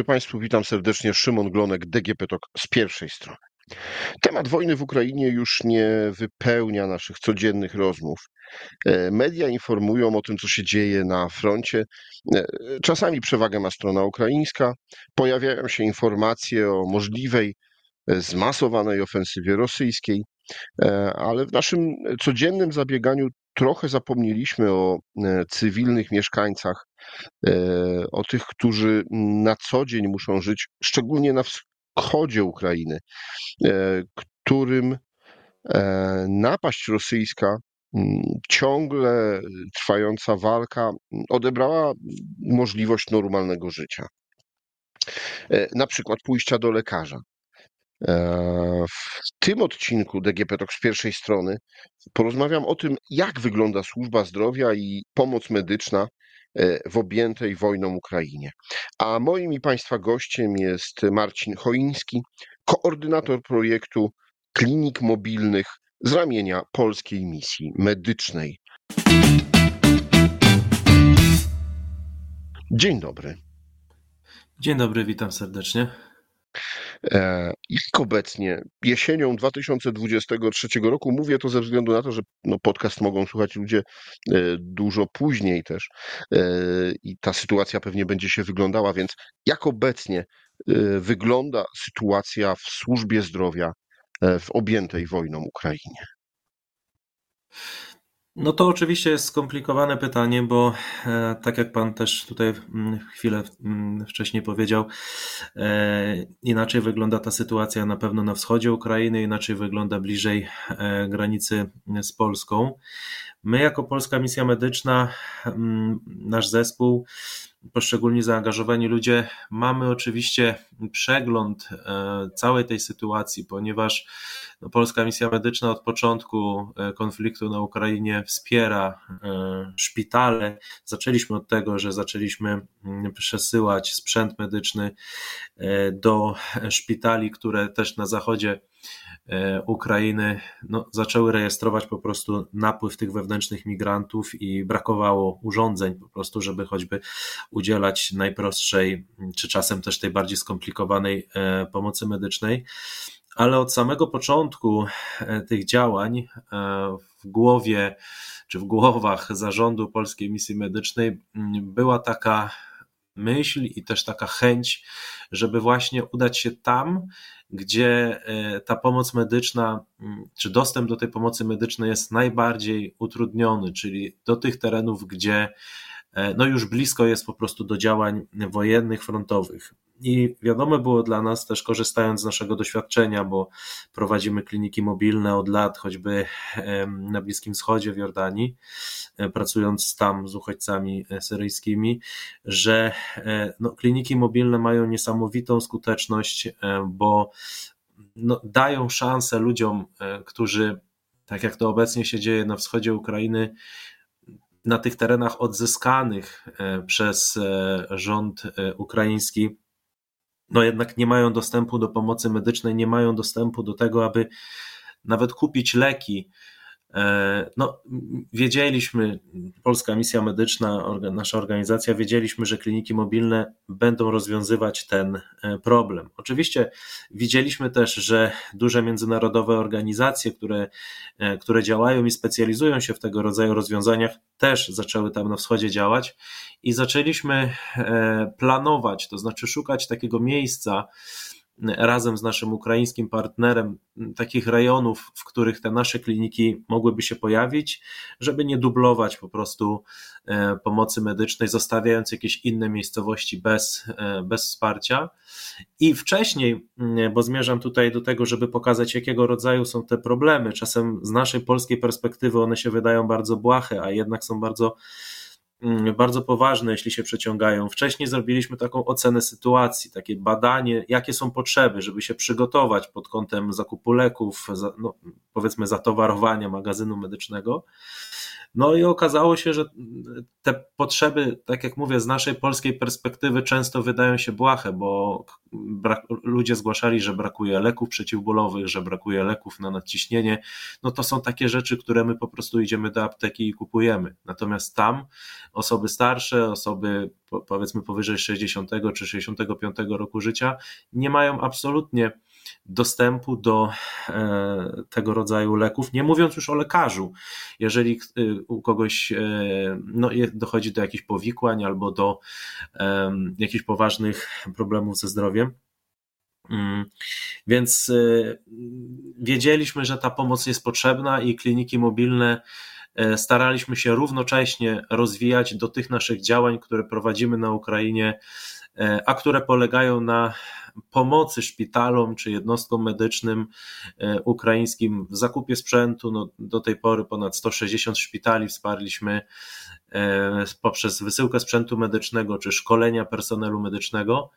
dobry Państwu, witam serdecznie. Szymon Glonek, DGP TOK z pierwszej strony. Temat wojny w Ukrainie już nie wypełnia naszych codziennych rozmów. E, media informują o tym, co się dzieje na froncie. E, czasami przewagę ma strona ukraińska. Pojawiają się informacje o możliwej e, zmasowanej ofensywie rosyjskiej, ale w naszym codziennym zabieganiu trochę zapomnieliśmy o cywilnych mieszkańcach E, o tych, którzy na co dzień muszą żyć, szczególnie na wschodzie Ukrainy, e, którym e, napaść rosyjska, ciągle trwająca walka odebrała możliwość normalnego życia. Na przykład pójścia do lekarza. W tym odcinku DGP Talk z pierwszej strony porozmawiam o tym, jak wygląda służba zdrowia i pomoc medyczna E, w objętej wojną Ukrainie. A moim i Państwa gościem jest Marcin Choiński, koordynator projektu klinik mobilnych z ramienia Polskiej Misji Medycznej. Dzień dobry. Dzień dobry, witam serdecznie. E, jak obecnie, jesienią 2023 roku, mówię to ze względu na to, że no, podcast mogą słuchać ludzie e, dużo później też e, i ta sytuacja pewnie będzie się wyglądała, więc jak obecnie wygląda sytuacja w służbie zdrowia w objętej wojną Ukrainie? No to oczywiście jest skomplikowane pytanie, bo e, tak jak Pan też tutaj mm, chwilę mm, wcześniej powiedział, e, inaczej wygląda ta sytuacja na pewno na wschodzie Ukrainy, inaczej wygląda bliżej e, granicy z Polską. My, jako Polska Misja Medyczna, mm, nasz zespół, poszczególni zaangażowani ludzie, mamy oczywiście przegląd e, całej tej sytuacji, ponieważ no, Polska Misja Medyczna od początku e, konfliktu na Ukrainie wspiera e, szpitale. Zaczęliśmy od tego, że zaczęliśmy mm, przesyłać sprzęt medyczny do szpitali, które też na zachodzie Ukrainy no, zaczęły rejestrować po prostu napływ tych wewnętrznych migrantów i brakowało urządzeń po prostu, żeby choćby udzielać najprostszej, czy czasem też tej bardziej skomplikowanej e, pomocy medycznej. Ale od samego początku e, tych działań w głowie czy w głowach zarządu Polskiej Misji Medycznej była taka myśl i też taka chęć, żeby właśnie udać się tam, gdzie e, ta pomoc medyczna, czy dostęp do tej pomocy medycznej jest najbardziej utrudniony, czyli do tych terenów, gdzie e, no już blisko jest po prostu do działań wojennych, frontowych. I wiadomo było dla nas też, korzystając z naszego doświadczenia, bo prowadzimy kliniki mobilne od lat, choćby na Bliskim Wschodzie, w Jordanii, e, pracując tam z uchodźcami e, syryjskimi, że e, no, kliniki mobilne mają niesamowitą skuteczność, bo no, dają szansę ludziom, którzy, tak jak to obecnie się dzieje na wschodzie Ukrainy, na tych terenach odzyskanych przez rząd ukraiński, no jednak nie mają dostępu do pomocy medycznej, nie mają dostępu do tego, aby nawet kupić leki. E, no, wiedzieliśmy, Polska Misja Medyczna, nasza organizacja, wiedzieliśmy, że kliniki mobilne będą rozwiązywać ten e, problem. Oczywiście widzieliśmy też, że duże międzynarodowe organizacje, które, e, które działają i specjalizują się w tego rodzaju rozwiązaniach, też zaczęły tam na wschodzie działać i zaczęliśmy planować, to znaczy szukać takiego miejsca razem z naszym ukraińskim partnerem, takich rejonów, w których te nasze kliniki mogłyby się pojawić, żeby nie dublować po prostu e, pomocy medycznej, zostawiając jakieś inne miejscowości bez, e, bez wsparcia. I wcześniej, bo zmierzam tutaj do tego, żeby pokazać, jakiego rodzaju są te problemy. Czasem z naszej polskiej perspektywy one się wydają bardzo błahe, a jednak są bardzo Mm, bardzo poważne, jeśli się przeciągają. Wcześniej zrobiliśmy taką ocenę sytuacji, takie badanie, jakie są potrzeby, żeby się przygotować pod kątem zakupu leków, no, powiedzmy zatowarowania magazynu medycznego. No i okazało się, że te potrzeby, tak jak mówię, z naszej polskiej perspektywy często wydają się błahe, bo brak, ludzie zgłaszali, że brakuje leków przeciwbólowych, że brakuje leków na nadciśnienie. No to są takie rzeczy, które my po prostu idziemy do apteki i kupujemy. Natomiast tam osoby starsze, osoby powiedzmy powyżej 60 czy 65 roku życia nie mają absolutnie dostępu do e, tego rodzaju leków, nie mówiąc już o lekarzu. Jeżeli y, u kogoś e, no, dochodzi do jakichś powikłań albo do jakichś poważnych problemów ze zdrowiem, mm, więc e, wiedzieliśmy, że ta pomoc jest potrzebna i kliniki mobilne staraliśmy się równocześnie rozwijać do tych naszych działań, które prowadzimy na Ukrainie, a które polegają na pomocy szpitalom czy jednostkom medycznym e, ukraińskim w zakupie sprzętu. No, do tej pory ponad 160 szpitali wsparliśmy e, poprzez wysyłkę sprzętu medycznego czy szkolenia personelu medycznego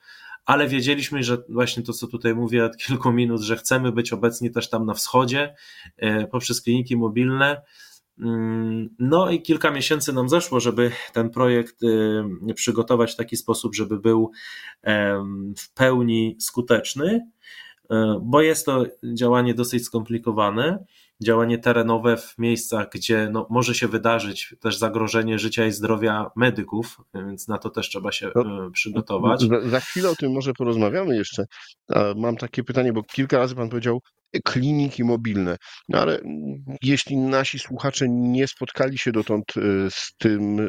ale wiedzieliśmy, że właśnie to, co tutaj mówię od kilku minut, że chcemy być obecni też tam na wschodzie e, poprzez kliniki mobilne. Mm, no i kilka miesięcy nam zeszło, żeby ten projekt y, przygotować w taki sposób, żeby był w pełni skuteczny, e, bo jest to działanie dosyć skomplikowane, działanie terenowe w miejscach, gdzie no, może się wydarzyć też zagrożenie życia i zdrowia medyków, więc na to też trzeba się no, e, przygotować. Za, chwilę o tym może porozmawiamy jeszcze. Mam takie pytanie, bo kilka razy Pan powiedział kliniki mobilne. No ale jeśli nasi słuchacze nie spotkali się dotąd e, z tym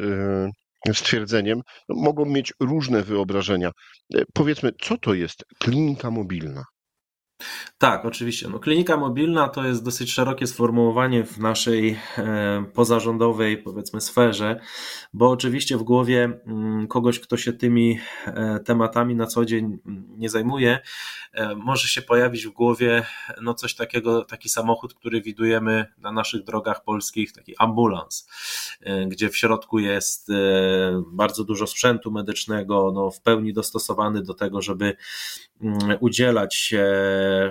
e, stwierdzeniem, no mogą mieć różne wyobrażenia. E, powiedzmy, co to jest klinika mobilna? Tak, oczywiście. No, klinika mobilna to jest dosyć szerokie sformułowanie w naszej e, pozarządowej, powiedzmy, sferze, bo oczywiście w głowie mm, kogoś, kto się tymi e, tematami na co dzień mm, nie zajmuje, e, może się pojawić w głowie no coś takiego, taki samochód, który widujemy na naszych drogach polskich, taki ambulans, gdzie w środku jest bardzo dużo sprzętu medycznego, no, w pełni dostosowany do tego, żeby mm, udzielać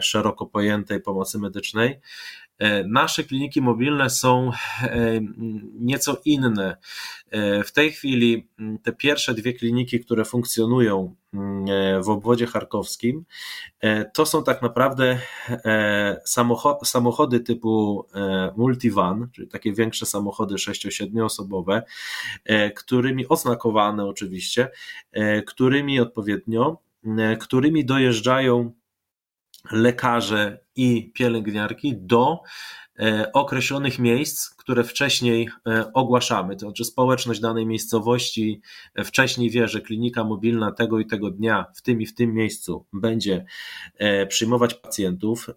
szeroko pojętej pomocy medycznej. E, nasze kliniki mobilne są e, nieco inne. E, w tej chwili te pierwsze dwie kliniki, które funkcjonują w obwodzie charkowskim, to są tak naprawdę samochody typu multivan, czyli takie większe samochody 6-7 osobowe, którymi oznakowane oczywiście, którymi odpowiednio, którymi dojeżdżają lekarze i pielęgniarki do e, określonych miejsc, które wcześniej e, ogłaszamy. To znaczy, społeczność danej miejscowości e, wcześniej wie, że klinika mobilna tego i tego dnia w tym i w tym miejscu będzie przyjmować pacjentów.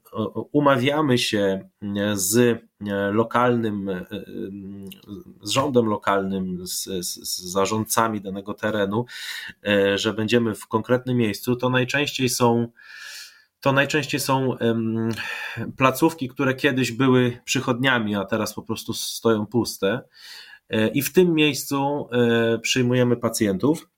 Umawiamy się z lokalnym, z rządem lokalnym, z, z zarządcami danego terenu, że będziemy w konkretnym miejscu. To najczęściej są to najczęściej są placówki, które kiedyś były przychodniami, a teraz po prostu stoją puste. E, I w tym miejscu e, przyjmujemy pacjentów.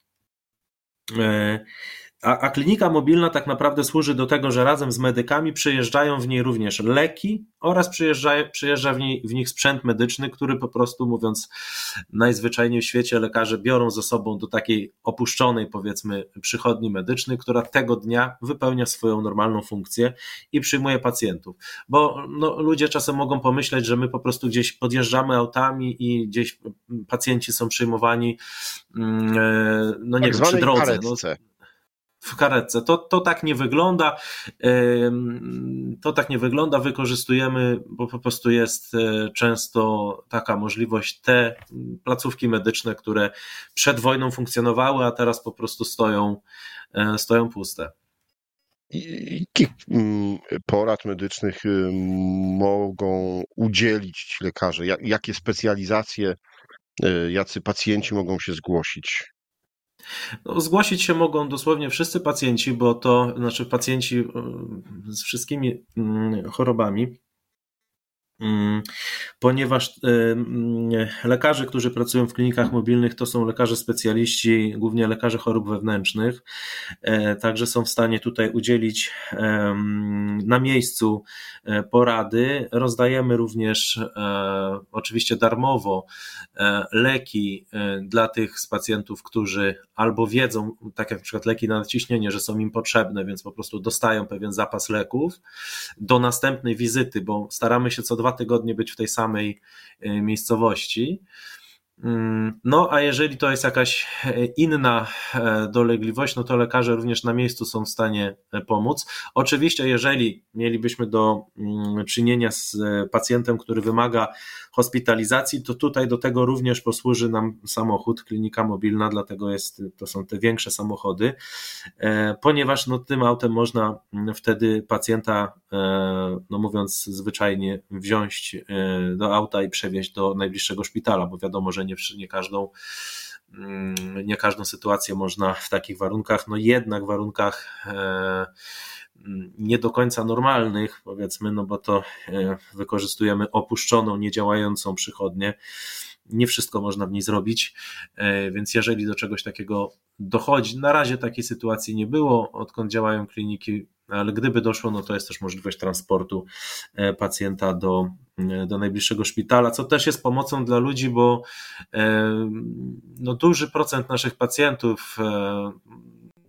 A, a, klinika mobilna tak naprawdę służy do tego, że razem z medykami przyjeżdżają w niej również leki oraz przyjeżdża, przyjeżdża w, niej, w nich sprzęt medyczny, który po prostu mówiąc najzwyczajniej w świecie lekarze biorą ze sobą do takiej opuszczonej powiedzmy przychodni medycznej, która tego dnia wypełnia swoją normalną funkcję i przyjmuje pacjentów. Bo no, ludzie czasem mogą pomyśleć, że my po prostu gdzieś podjeżdżamy autami i gdzieś pacjenci są przyjmowani mm, e, no nie tak wiem, przy drodze. No, w karetce. To, to tak nie wygląda. To tak nie wygląda. Wykorzystujemy, bo po prostu jest e, często taka możliwość, te placówki medyczne, które przed wojną funkcjonowały, a teraz po prostu stoją, e, stoją puste. Jakich mm, porad medycznych y, mogą udzielić ci lekarze? Jakie specjalizacje, y, jacy pacjenci mogą się zgłosić? No, zgłosić się mogą dosłownie wszyscy pacjenci, bo to znaczy pacjenci e, z wszystkimi mm, chorobami. Mm, ponieważ mm, lekarze, którzy pracują w klinikach mobilnych, to są lekarze specjaliści, głównie lekarze chorób wewnętrznych, e, także są w stanie tutaj udzielić na miejscu e, porady. Rozdajemy również e, oczywiście darmowo leki dla tych z pacjentów, którzy albo wiedzą, tak jak na przykład leki na nadciśnienie, że są im potrzebne, więc po prostu dostają pewien zapas leków do następnej wizyty, bo staramy się co dwa tygodnie być w tej samej e, miejscowości. Mm, no, a jeżeli to jest jakaś e, inna e, dolegliwość, no to lekarze również na miejscu są w stanie e, pomóc. Oczywiście, jeżeli mielibyśmy do mm, czynienia z pacjentem, który wymaga hospitalizacji, to tutaj do tego również posłuży nam samochód, klinika mobilna, dlatego jest, to są te większe samochody, ponieważ no, tym autem można mm, wtedy pacjenta, no mówiąc zwyczajnie, wziąć do auta i przewieźć do najbliższego szpitala, bo wiadomo, że nie, nie każdą mm, nie każdą sytuację można w takich warunkach, no jednak warunkach e, nie do końca normalnych, powiedzmy, no bo to e, wykorzystujemy opuszczoną, niedziałającą przychodnię. Nie wszystko można w niej zrobić, e, więc jeżeli do czegoś takiego dochodzi, na razie takiej sytuacji nie było, odkąd działają kliniki ale gdyby doszło, no to jest też możliwość transportu e, pacjenta do, e, do najbliższego szpitala, co też jest pomocą dla ludzi, bo e, no, duży procent naszych pacjentów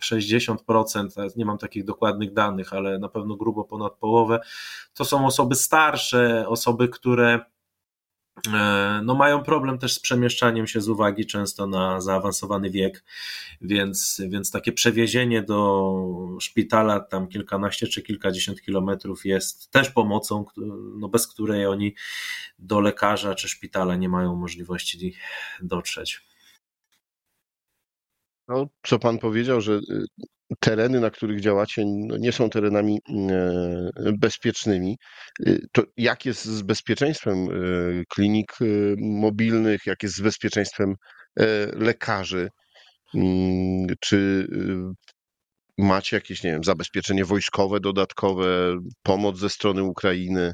60%, nie mam takich dokładnych danych, ale na pewno grubo ponad połowę, to są osoby starsze, osoby, które no mają problem też z przemieszczaniem się z uwagi często na zaawansowany wiek, więc, więc takie przewiezienie do szpitala tam kilkanaście czy kilkadziesiąt kilometrów jest też pomocą, no bez której oni do lekarza czy szpitala nie mają możliwości dotrzeć. No, co pan powiedział, że y, tereny, na których działacie, no nie są terenami e, bezpiecznymi. Y, to jak jest z bezpieczeństwem e, klinik e, mobilnych, jak jest z bezpieczeństwem lekarzy? Mm, czy y, macie jakieś, nie wiem, zabezpieczenie wojskowe dodatkowe, pomoc ze strony Ukrainy?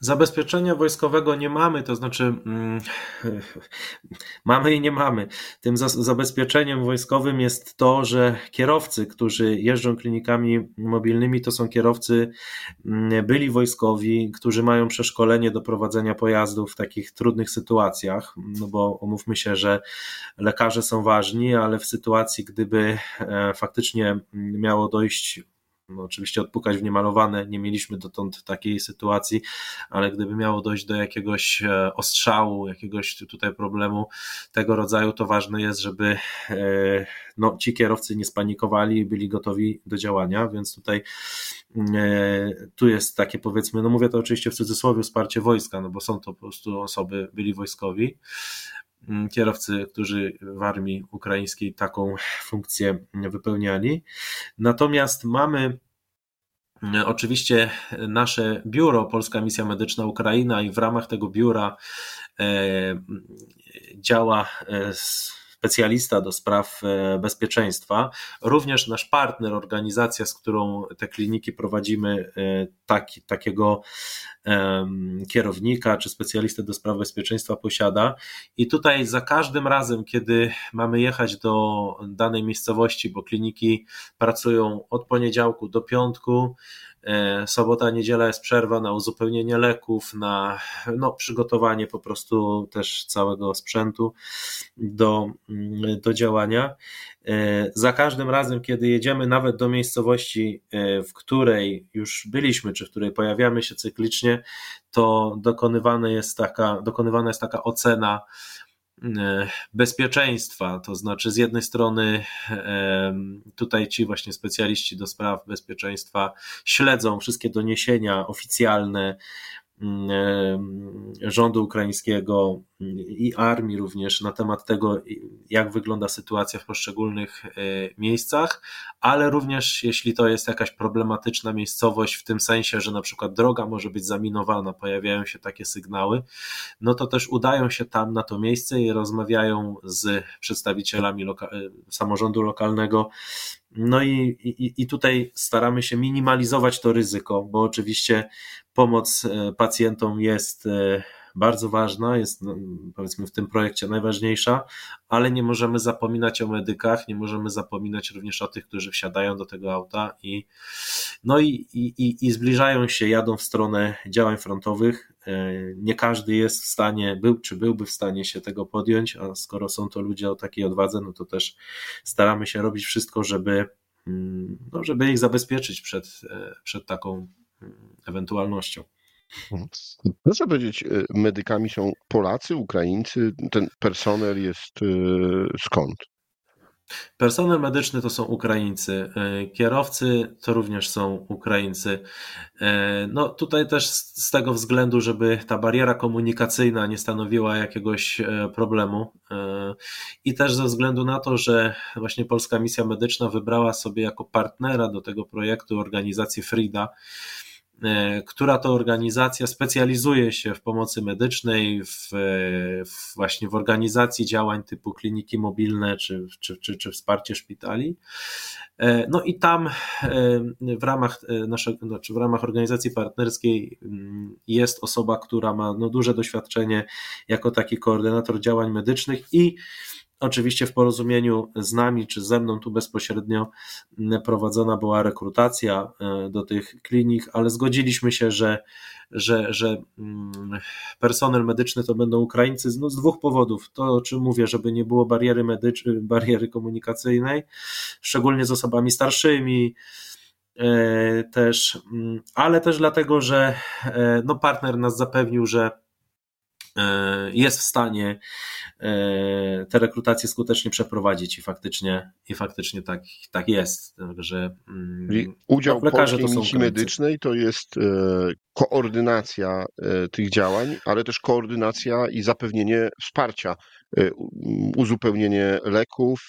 Zabezpieczenia wojskowego nie mamy, to znaczy mm, mamy i nie mamy. Tym za, zabezpieczeniem wojskowym jest to, że kierowcy, którzy jeżdżą klinikami mobilnymi, to są kierowcy mm, byli wojskowi, którzy mają przeszkolenie do prowadzenia pojazdów w takich trudnych sytuacjach, no bo umówmy się, że lekarze są ważni, ale w sytuacji, gdyby e, faktycznie miało dojść no, oczywiście odpukać w niemalowane, nie mieliśmy dotąd takiej sytuacji, ale gdyby miało dojść do jakiegoś e, ostrzału, jakiegoś tutaj problemu tego rodzaju, to ważne jest, żeby e, no, ci kierowcy nie spanikowali i byli gotowi do działania, więc tutaj e, tu jest takie powiedzmy, no mówię to oczywiście w cudzysłowie, wsparcie wojska, no bo są to po prostu osoby, byli wojskowi, kierowcy, którzy w armii ukraińskiej taką funkcję wypełniali. Natomiast mamy mm, Oczywiście nasze biuro, Polska Misja Medyczna Ukraina, i w ramach tego biura e, działa e, specjalista do spraw e, bezpieczeństwa, również nasz partner, organizacja, z którą te kliniki prowadzimy, e, taki, takiego kierownika czy specjalistę do spraw bezpieczeństwa posiada. I tutaj za każdym razem, kiedy mamy jechać do danej miejscowości, bo kliniki pracują od poniedziałku do piątku, sobota, niedziela jest przerwa na uzupełnienie leków, na no, przygotowanie po prostu też całego sprzętu do, mm, do działania. E, za każdym razem, kiedy jedziemy nawet do miejscowości, e, w której już byliśmy, czy w której pojawiamy się cyklicznie, to dokonywana jest taka, dokonywana jest taka ocena E, bezpieczeństwa, to znaczy z jednej strony e, tutaj ci właśnie specjaliści do spraw bezpieczeństwa śledzą wszystkie doniesienia oficjalne E, rządu ukraińskiego i armii również na temat tego, jak wygląda sytuacja w poszczególnych e, miejscach, ale również jeśli to jest jakaś problematyczna miejscowość, w tym sensie, że na przykład droga może być zaminowana, pojawiają się takie sygnały, no to też udają się tam na to miejsce i rozmawiają z przedstawicielami loka samorządu lokalnego No i, i, i tutaj staramy się minimalizować to ryzyko, bo oczywiście pomoc pacjentom jest bardzo ważna, jest no, powiedzmy w tym projekcie najważniejsza, ale nie możemy zapominać o medykach, nie możemy zapominać również o tych, którzy wsiadają do tego auta i, no i, i, i zbliżają się, jadą w stronę działań frontowych. E, nie każdy jest w stanie, był czy byłby w stanie się tego podjąć, a skoro są to ludzie o takiej odwadze, no to też staramy się robić wszystko, żeby, mm, no, żeby ich zabezpieczyć przed, e, przed taką mm, ewentualnością. Mhm. Proszę powiedzieć, y, medykami są Polacy, Ukraińcy? Ten personel jest y, skąd? Personel medyczny to są Ukraińcy, y, kierowcy to również są Ukraińcy. No tutaj też z tego względu, żeby ta bariera komunikacyjna nie stanowiła jakiegoś problemu i też ze względu na to, że właśnie Polska Misja Medyczna wybrała sobie jako partnera do tego projektu organizację Frida, E, która to organizacja specjalizuje się w pomocy medycznej, w, w, właśnie w organizacji działań typu kliniki mobilne czy, czy, czy, czy wsparcie szpitali. E, no i tam e, w ramach naszego, znaczy w ramach organizacji partnerskiej mm, jest osoba, która ma no, duże doświadczenie jako taki koordynator działań medycznych i Oczywiście w porozumieniu z nami czy ze mną tu bezpośrednio prowadzona była rekrutacja e, do tych klinik, ale zgodziliśmy się, że, że, że mm, personel medyczny to będą Ukraińcy no z dwóch powodów. To, o czym mówię, żeby nie było bariery medycznej, bariery komunikacyjnej, szczególnie z osobami starszymi, e, też, mm, ale też dlatego, że e, no partner nas zapewnił, że jest w stanie E, te rekrutacje skutecznie przeprowadzić i faktycznie, i faktycznie tak, tak jest. Także, mm, udział no, polskiej misji medycznej to jest e, koordynacja e, tych działań, ale też koordynacja i zapewnienie wsparcia, uzupełnienie leków,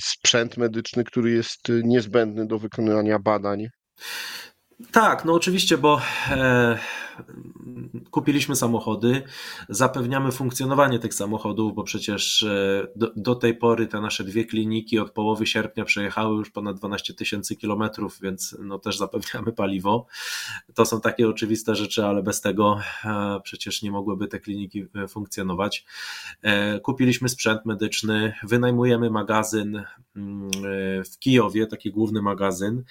sprzęt medyczny, który jest niezbędny do wykonania badań. Tak, no oczywiście, bo e, kupiliśmy samochody, zapewniamy funkcjonowanie tych samochodów, bo przecież e, do, do, tej pory te nasze dwie kliniki od połowy sierpnia przejechały już ponad 12 tysięcy kilometrów, więc no też zapewniamy paliwo. To są takie oczywiste rzeczy, ale bez tego e, przecież nie mogłyby te kliniki e, funkcjonować. Kupiliśmy sprzęt medyczny, wynajmujemy magazyn mm, w Kijowie, taki główny magazyn,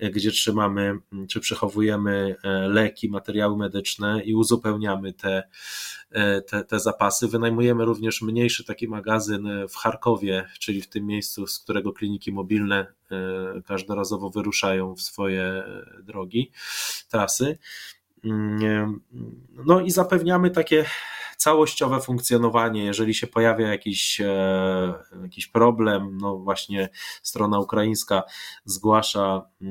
gdzie trzymamy czy przechowujemy leki, materiały medyczne i uzupełniamy te, e, te, te zapasy. Wynajmujemy również mniejszy taki magazyn w Charkowie, czyli w tym miejscu, z którego kliniki mobilne e, każdorazowo wyruszają w swoje drogi, trasy. Mm, no i zapewniamy takie całościowe funkcjonowanie, jeżeli się pojawia jakiś, e, jakiś problem, no właśnie strona ukraińska zgłasza e,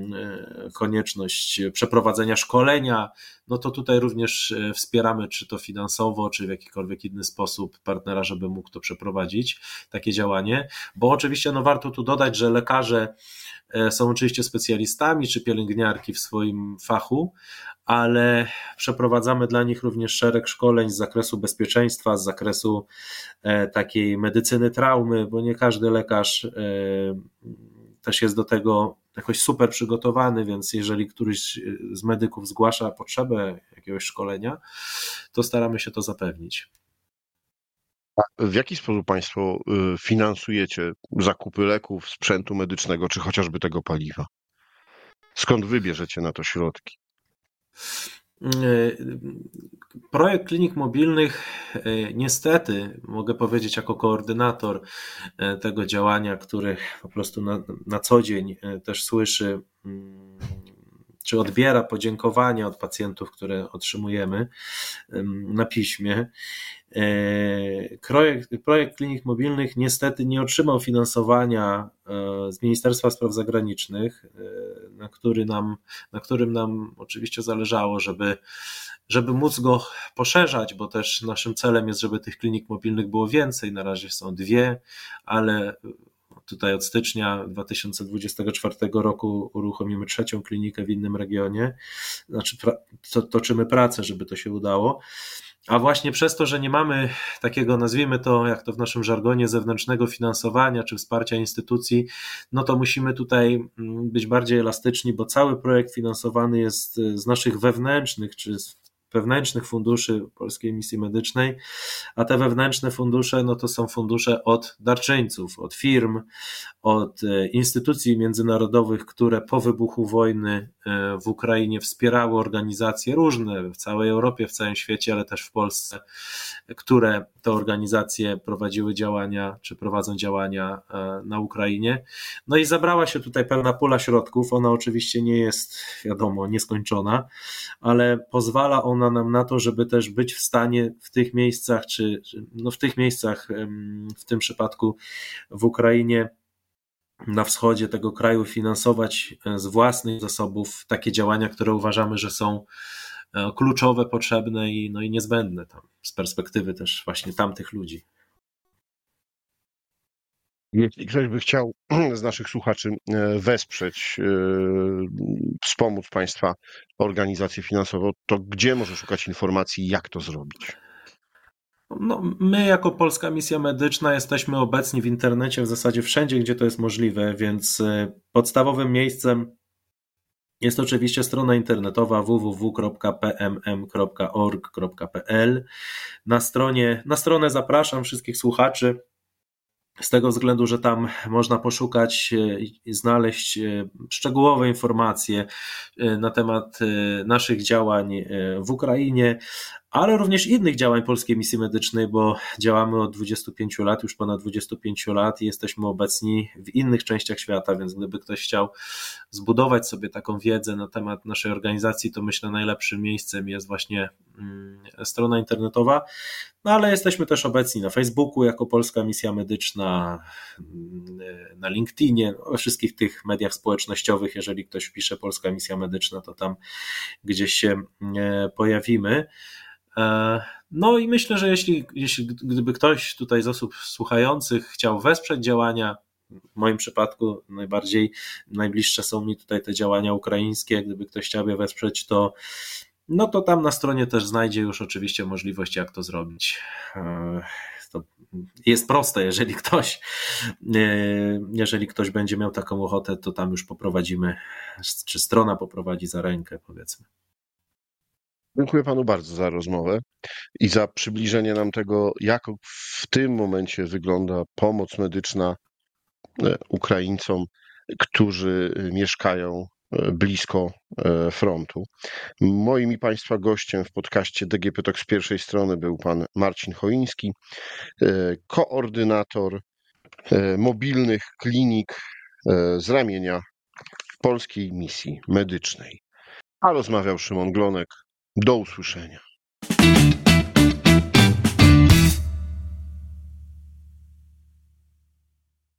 konieczność przeprowadzenia szkolenia, no to tutaj również e, wspieramy, czy to finansowo, czy w jakikolwiek inny sposób partnera, żeby mógł to przeprowadzić, takie działanie, bo oczywiście no warto tu dodać, że lekarze są oczywiście specjalistami czy pielęgniarki w swoim fachu, ale przeprowadzamy dla nich również szereg szkoleń z zakresu bezpieczeństwa, z zakresu e, takiej medycyny traumy, bo nie każdy lekarz e, też jest do tego jakoś super przygotowany, więc jeżeli któryś z medyków zgłasza potrzebę jakiegoś szkolenia, to staramy się to zapewnić. W jaki sposób Państwo y, finansujecie zakupy leków, sprzętu medycznego, czy chociażby tego paliwa? Skąd wybierzecie na to środki? Projekt klinik mobilnych, e, niestety, mogę powiedzieć, jako koordynator e, tego działania, który po prostu na, na co dzień e, też słyszy, mm, czy odbiera podziękowania od pacjentów, które otrzymujemy na piśmie. Projekt, projekt klinik mobilnych niestety nie otrzymał finansowania z Ministerstwa Spraw Zagranicznych, na, który nam, na którym nam oczywiście zależało, żeby, żeby móc go poszerzać, bo też naszym celem jest, żeby tych klinik mobilnych było więcej. Na razie są dwie, ale tutaj od stycznia 2024 roku uruchomimy trzecią klinikę w innym regionie. Znaczy, to, toczymy pracę, żeby to się udało a właśnie przez to, że nie mamy takiego, nazwijmy to, jak to w naszym żargonie, zewnętrznego finansowania czy wsparcia instytucji, no to musimy tutaj mm, być bardziej elastyczni, bo cały projekt finansowany jest z naszych wewnętrznych czy z wewnętrznych funduszy Polskiej Misji Medycznej, a te wewnętrzne fundusze no to są fundusze od darczyńców, od firm, od e, instytucji międzynarodowych, które po wybuchu wojny e, w Ukrainie wspierały organizacje różne w całej Europie, w całym świecie, ale też w Polsce, które te organizacje prowadziły działania, czy prowadzą działania e, na Ukrainie. No i zabrała się tutaj pełna pula środków. Ona oczywiście nie jest, wiadomo, nieskończona, ale pozwala ona nam na to, żeby też być w stanie w tych miejscach, czy no w tych miejscach, w tym przypadku w Ukrainie, na wschodzie tego kraju finansować e, z własnych zasobów takie działania, które uważamy, że są e, kluczowe, potrzebne i, no i niezbędne tam z perspektywy też właśnie tamtych ludzi. Jeśli ktoś by chciał z naszych słuchaczy e, wesprzeć, wspomóc Państwa organizację finansową, to gdzie może szukać informacji, jak to zrobić? No, my, jako Polska Misja Medyczna, jesteśmy obecni w internecie w zasadzie wszędzie, gdzie to jest możliwe, więc y, podstawowym miejscem jest oczywiście strona internetowa www.pmm.org.pl. Na, stronie, na stronę zapraszam wszystkich słuchaczy z tego względu, że tam można poszukać i znaleźć e, szczegółowe informacje e, na temat e, naszych działań w Ukrainie, ale również innych działań Polskiej Misji Medycznej, bo działamy od 25 lat, już ponad 25 lat i jesteśmy obecni w innych częściach świata, więc gdyby ktoś chciał zbudować sobie taką wiedzę na temat naszej organizacji, to myślę najlepszym miejscem jest właśnie strona internetowa, no ale jesteśmy też obecni na Facebooku jako Polska Misja Medyczna, mm, na LinkedInie, we wszystkich tych mediach społecznościowych, jeżeli ktoś pisze Polska Misja Medyczna, to tam gdzieś się mm, pojawimy. E, no i myślę, że jeśli, jeśli gdyby ktoś tutaj z osób słuchających chciał wesprzeć działania, w moim przypadku najbardziej najbliższe są mi tutaj te działania ukraińskie. Gdyby ktoś chciał je wesprzeć, to no to tam na stronie też znajdzie już oczywiście możliwość, jak to zrobić. E, to jest proste, jeżeli ktoś, e, jeżeli ktoś będzie miał taką ochotę, to tam już poprowadzimy, czy strona poprowadzi za rękę, powiedzmy. Dziękuję panu bardzo za rozmowę i za przybliżenie nam tego, jak w tym momencie wygląda pomoc medyczna e, Ukraińcom, którzy mieszkają blisko e, frontu. Moim i Państwa gościem w podcaście DGP Talk z pierwszej strony był pan Marcin Choiński, koordynator mobilnych klinik z ramienia Polskiej Misji Medycznej. A rozmawiał Szymon Glonek, do usłyszenia.